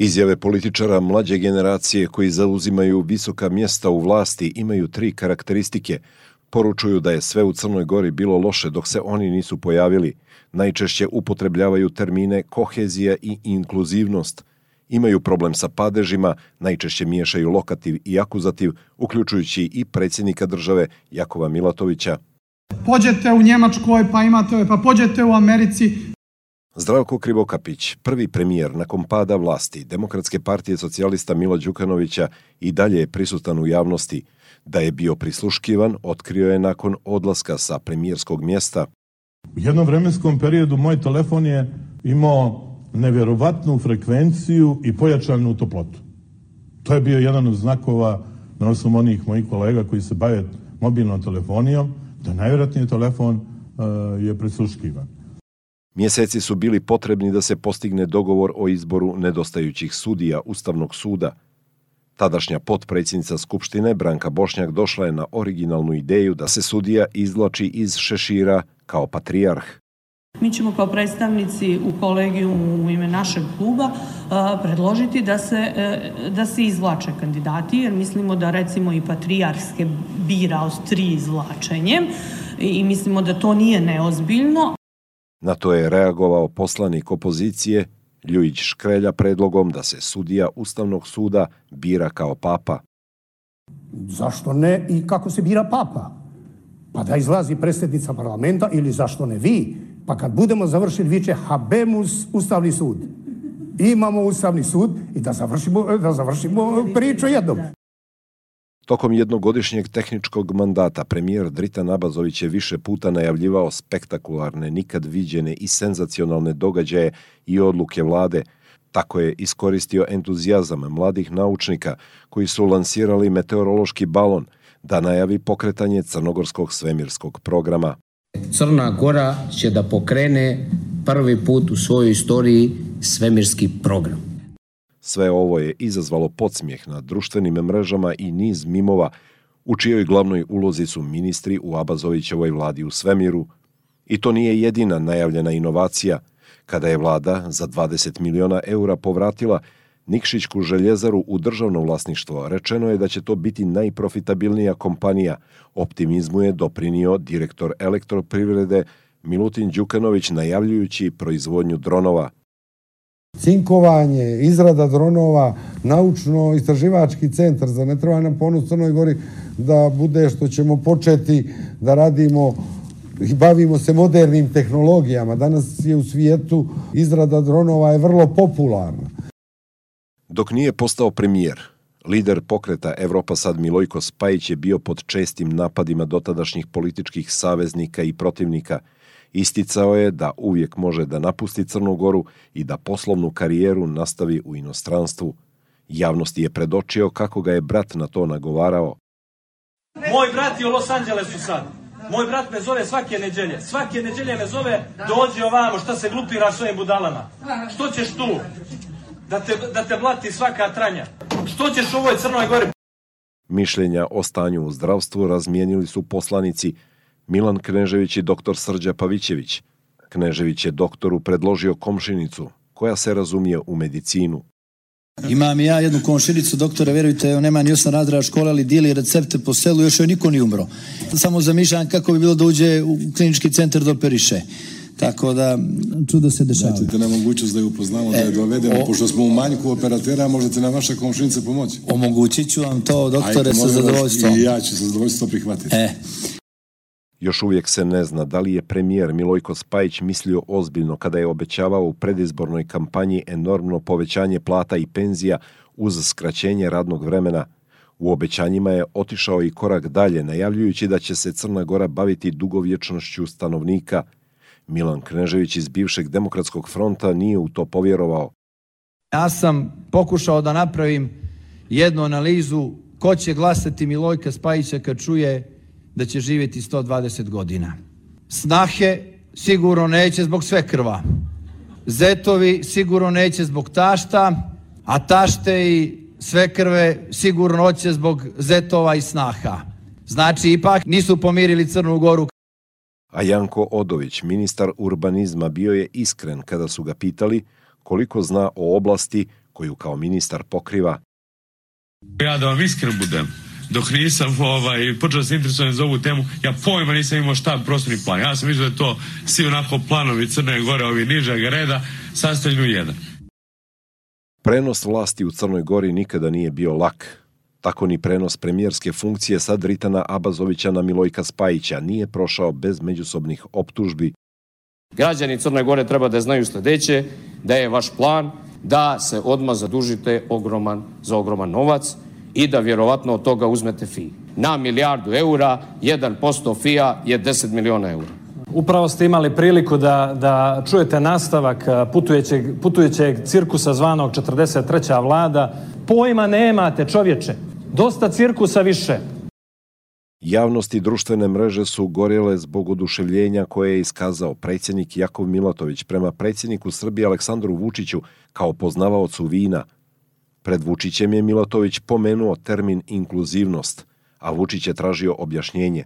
Izjave političara mlađe generacije koji zauzimaju visoka mjesta u vlasti imaju tri karakteristike. Poručuju da je sve u Crnoj Gori bilo loše dok se oni nisu pojavili. Najčešće upotrebljavaju termine kohezija i inkluzivnost. Imaju problem sa padežima, najčešće miješaju lokativ i akuzativ, uključujući i predsjednika države Jakova Milatovića. Pođete u Njemačkoj, pa imate, pa pođete u Americi, Zdravko Krivokapić, prvi premijer nakon pada vlasti Demokratske partije socijalista Milo Đukanovića i dalje je prisutan u javnosti. Da je bio prisluškivan, otkrio je nakon odlaska sa premijerskog mjesta. U jednom vremenskom periodu moj telefon je imao nevjerovatnu frekvenciju i pojačanu toplotu. To je bio jedan od znakova na osnovu onih mojih kolega koji se bave mobilnom telefonijom, da najvjerojatnije telefon uh, je prisluškivan. Mjeseci su bili potrebni da se postigne dogovor o izboru nedostajućih sudija Ustavnog suda. Tadašnja potpredsjednica Skupštine Branka Bošnjak došla je na originalnu ideju da se sudija izvlači iz šešira kao patrijarh. Mi ćemo kao predstavnici u kolegiju u ime našeg kluba predložiti da se, e, da se izvlače kandidati, jer mislimo da recimo i patrijarhske bira s tri izvlačenjem i mislimo da to nije neozbiljno. Na to je reagovao poslanik opozicije Ljujić Škrelja predlogom da se sudija Ustavnog suda bira kao papa. Zašto ne i kako se bira papa? Pa da izlazi predsjednica parlamenta ili zašto ne vi? Pa kad budemo završili viče habemus Ustavni sud. Imamo Ustavni sud i da završimo, da završimo priču jednom. Tokom jednogodišnjeg tehničkog mandata premijer Dritan Abazović je više puta najavljivao spektakularne, nikad viđene i senzacionalne događaje i odluke vlade. Tako je iskoristio entuzijazam mladih naučnika koji su lansirali meteorološki balon da najavi pokretanje crnogorskog svemirskog programa. Crna Gora će da pokrene prvi put u svojoj istoriji svemirski program. Sve ovo je izazvalo podsmijeh na društvenim mrežama i niz mimova u čijoj glavnoj ulozi su ministri u Abazovićevoj vladi u svemiru. I to nije jedina najavljena inovacija. Kada je vlada za 20 miliona eura povratila Nikšićku željezaru u državno vlasništvo, rečeno je da će to biti najprofitabilnija kompanija. Optimizmu je doprinio direktor elektroprivrede Milutin Đukanović najavljujući proizvodnju dronova – cinkovanje, izrada dronova, naučno-istraživački centar za ne treba nam ponos Crnoj Gori da bude što ćemo početi da radimo i bavimo se modernim tehnologijama. Danas je u svijetu izrada dronova je vrlo popularna. Dok nije postao premijer, lider pokreta Evropa sad Milojko Spajić je bio pod čestim napadima dotadašnjih političkih saveznika i protivnika – Isticao je da uvijek može da napusti Crnu Goru i da poslovnu karijeru nastavi u inostranstvu. Javnosti je predočio kako ga je brat na to nagovarao. Moj brat je u Los Angelesu sad. Moj brat me zove svake neđelje. Svake neđelje me zove, dođi ovamo, šta se glupiraš s ovim budalama? Što ćeš tu? Da te, da te blati svaka tranja. Što ćeš u ovoj Crnoj Gori? Mišljenja o stanju u zdravstvu razmijenili su poslanici Milan Knežević i doktor Srđa Pavićević. Knežević je doktoru predložio komšinicu, koja se razumije u medicinu. Imam ja jednu komšinicu, doktore, verujte, on nema ni osam razreda škole, ali dijeli recepte po selu, još joj niko ni umro. Samo zamišljam kako bi bilo da uđe u klinički centar da operiše. Tako da, čudo se dešava. Dajte nemogućnost da ju upoznamo, e, da je dovedemo, o, pošto smo u manjku operatera, možete na vaša komšinica pomoći. Omogućit ću vam to, doktore, Ajde, sa zadovoljstvom. I ja ću sa zadovoljstvom prihvatiti. E, Još uvijek se ne zna da li je premijer Milojko Spajić mislio ozbiljno kada je obećavao u predizbornoj kampanji enormno povećanje plata i penzija uz skraćenje radnog vremena. U obećanjima je otišao i korak dalje, najavljujući da će se Crna Gora baviti dugovječnošću stanovnika. Milan Knežević iz bivšeg demokratskog fronta nije u to povjerovao. Ja sam pokušao da napravim jednu analizu ko će glasati Milojka Spajića kad čuje da će živjeti 120 godina. Snahe sigurno neće zbog sve krva. Zetovi sigurno neće zbog tašta, a tašte i sve krve sigurno hoće zbog zetova i snaha. Znači, ipak nisu pomirili Crnu Goru. A Janko Odović, ministar urbanizma, bio je iskren kada su ga pitali koliko zna o oblasti koju kao ministar pokriva. Ja da vam iskren budem, dok nisam ovaj, počeo se interesovati za ovu temu, ja pojma nisam imao šta prostorni plan. Ja sam mislio da to svi onako planovi Crne Gore, ovi nižeg reda, sastavljaju jedan. Prenos vlasti u Crnoj Gori nikada nije bio lak. Tako ni prenos premijerske funkcije sa Dritana Abazovića na Milojka Spajića nije prošao bez međusobnih optužbi. Građani Crne Gore treba da znaju sledeće, da je vaš plan da se odmah zadužite ogroman, za ogroman novac i da vjerovatno od toga uzmete fi. Na milijardu eura, 1% fija je 10 miliona eura. Upravo ste imali priliku da, da čujete nastavak putujećeg, putujećeg cirkusa zvanog 43. vlada. Pojma nemate, čovječe. Dosta cirkusa više. Javnost i društvene mreže su gorjele zbog oduševljenja koje je iskazao predsjednik Jakov Milatović prema predsjedniku Srbije Aleksandru Vučiću kao poznavaocu vina. Pred Vučićem je Milatović pomenuo termin inkluzivnost, a Vučić je tražio objašnjenje.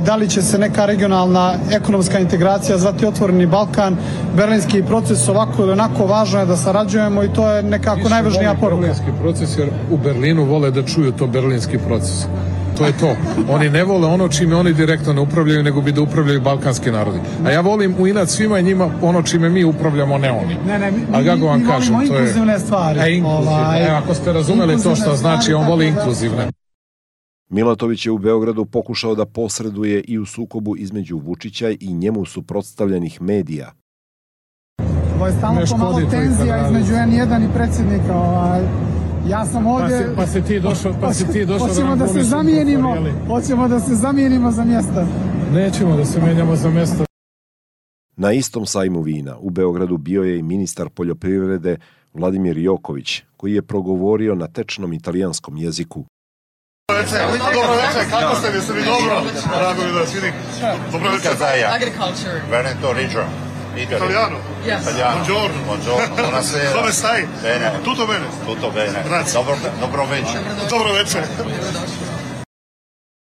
Da li će se neka regionalna ekonomska integracija zvati Otvoreni Balkan, berlinski proces ovako ili onako, važno je da sarađujemo i to je nekako najvažnija poruka. Berlinski proces jer u Berlinu vole da čuju to berlinski proces. To je to. Oni ne vole ono čime oni direktno ne upravljaju, nego bi da upravljaju balkanski narodi. A ja volim u inat svima i njima ono čime mi upravljamo, ne oni. Ne, ne, mi, A kako vam mi kažem, to je... inkluzivne stvari. E, inkluzivne. Ovaj, E, ako ste razumeli to što znači, on voli da. inkluzivne. Milatović je u Beogradu pokušao da posreduje i u sukobu između Vučića i njemu suprotstavljenih medija. Ovo je stalno Ne to malo škodi to i tenzija između N1 i predsjednika. Ovaj. Ja sam Pa ovdje... si, pa si ti došao, pa si ti došao Hoćemo nam da se zamijenimo, hoćemo da se zamijenimo za mjesta. Nećemo da se menjamo za mjesto. Na istom sajmu vina u Beogradu bio je i ministar poljoprivrede Vladimir Joković, koji je progovorio na tečnom italijanskom jeziku. Dobro večer, kako ste, jeste vi dobro? Mi da vas vidim. Dobro večer. Agriculture. Veneto Reggio. Italiano? Yes. Italiano. Buongiorno. Buongiorno, buonasera. Come stai? Bene. Tutto bene? Tutto bene. Grazie. Dobro, dobro večer. Dobro večer.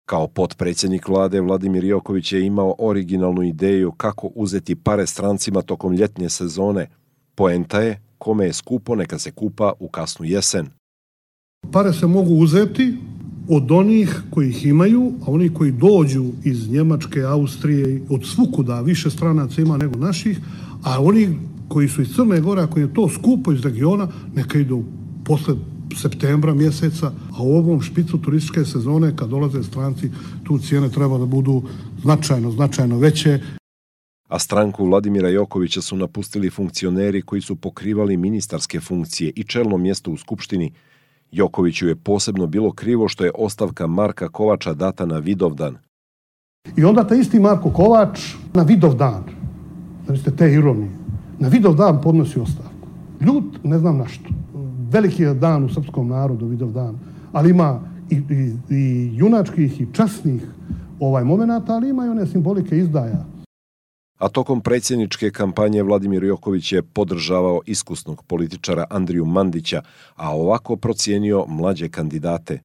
Kao potpredsjednik vlade Vladimir Joković je imao originalnu ideju kako uzeti pare strancima tokom ljetnje sezone. Poenta je, kome je skupo neka se kupa u kasnu jesen. Pare se mogu uzeti od onih koji ih imaju, a oni koji dođu iz Njemačke, Austrije, od svukuda više stranaca ima nego naših, a oni koji su iz Crne Gore, ako je to skupo iz regiona, neka idu posle septembra mjeseca, a u ovom špicu turističke sezone kad dolaze stranci, tu cijene treba da budu značajno, značajno veće. A stranku Vladimira Jokovića su napustili funkcioneri koji su pokrivali ministarske funkcije i čelno mjesto u Skupštini. Jokoviću je posebno bilo krivo što je ostavka Marka Kovača data na Vidovdan. I onda taj isti Marko Kovač na Vidov dan, znači te ironije, na Vidov dan podnosi ostavku. Ljut, ne znam na što. Veliki je dan u srpskom narodu, Vidov dan, ali ima i, i, i junačkih i časnih ovaj momenata, ali ima i one simbolike izdaja. A tokom predsjedničke kampanje Vladimir Joković je podržavao iskusnog političara Andriju Mandića, a ovako procijenio mlađe kandidate.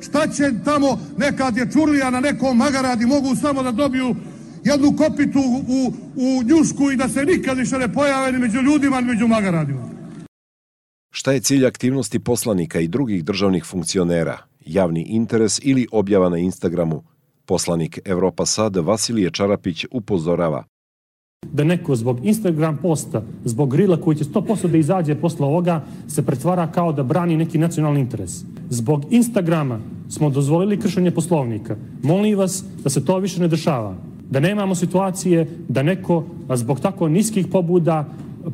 Šta će tamo neka dječurlija na nekom magaradi mogu samo da dobiju jednu kopitu u, u njušku i da se nikad više ne pojave ni među ljudima ni među magaradima. Šta je cilj aktivnosti poslanika i drugih državnih funkcionera? Javni interes ili objava na Instagramu? Poslanik Evropa Sad Vasilije Čarapić upozorava. da neko zbog Instagram posta, zbog grila koji će 100% da izađe posle ovoga, se pretvara kao da brani neki nacionalni interes. Zbog Instagrama smo dozvolili kršenje poslovnika. Molim vas da se to više ne dešava. Da nemamo situacije da neko zbog tako niskih pobuda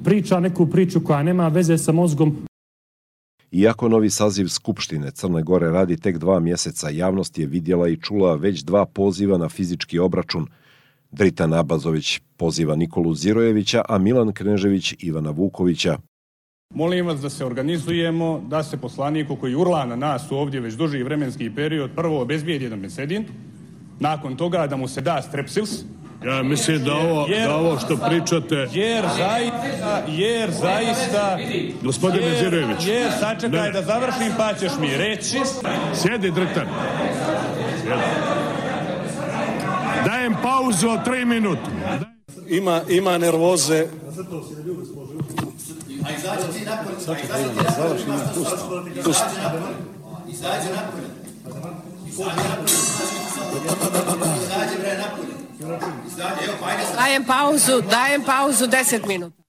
priča neku priču koja nema veze sa mozgom Iako novi saziv Skupštine Crne Gore radi tek dva mjeseca, javnost je vidjela i čula već dva poziva na fizički obračun. Dritan Abazović poziva Nikolu Zirojevića, a Milan Knežević Ivana Vukovića. Molim vas da se organizujemo, da se poslaniku koji urla na nas ovdje već duži vremenski period prvo obezbijedi jedan mesedin, nakon toga da mu se da strepsils, Ja mislim da ovo, da ovo što pričate... Jer zaista, jer zaista... Gospodine jer- Zirojević. Jer, sačekaj Ne. da završim pa ćeš mi reći. Sjedi, Drtan. Sjedi. Dajem pauzu od tri minuta. Ima, ima nervoze. A izađi ti napolje. Da idem, završi me, pusti. Pusti. Izađi napolje. Izađi napolje. Dajem pauzu, dajem pauzu 10 minuta.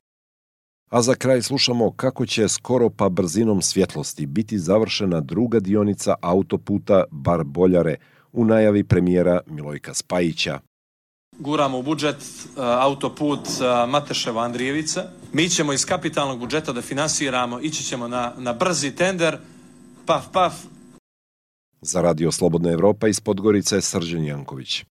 A za kraj slušamo kako će skoro pa brzinom svjetlosti biti završena druga dionica autoputa Bar Boljare u najavi premijera Milojka Spajića. Guramo u budžet uh, autoput uh, Mateševa Andrijevica. Mi ćemo iz kapitalnog budžeta da finansiramo, ići ćemo na, na brzi tender, paf, paf, Za radio Slobodna Evropa iz Podgorice Srđan Janković.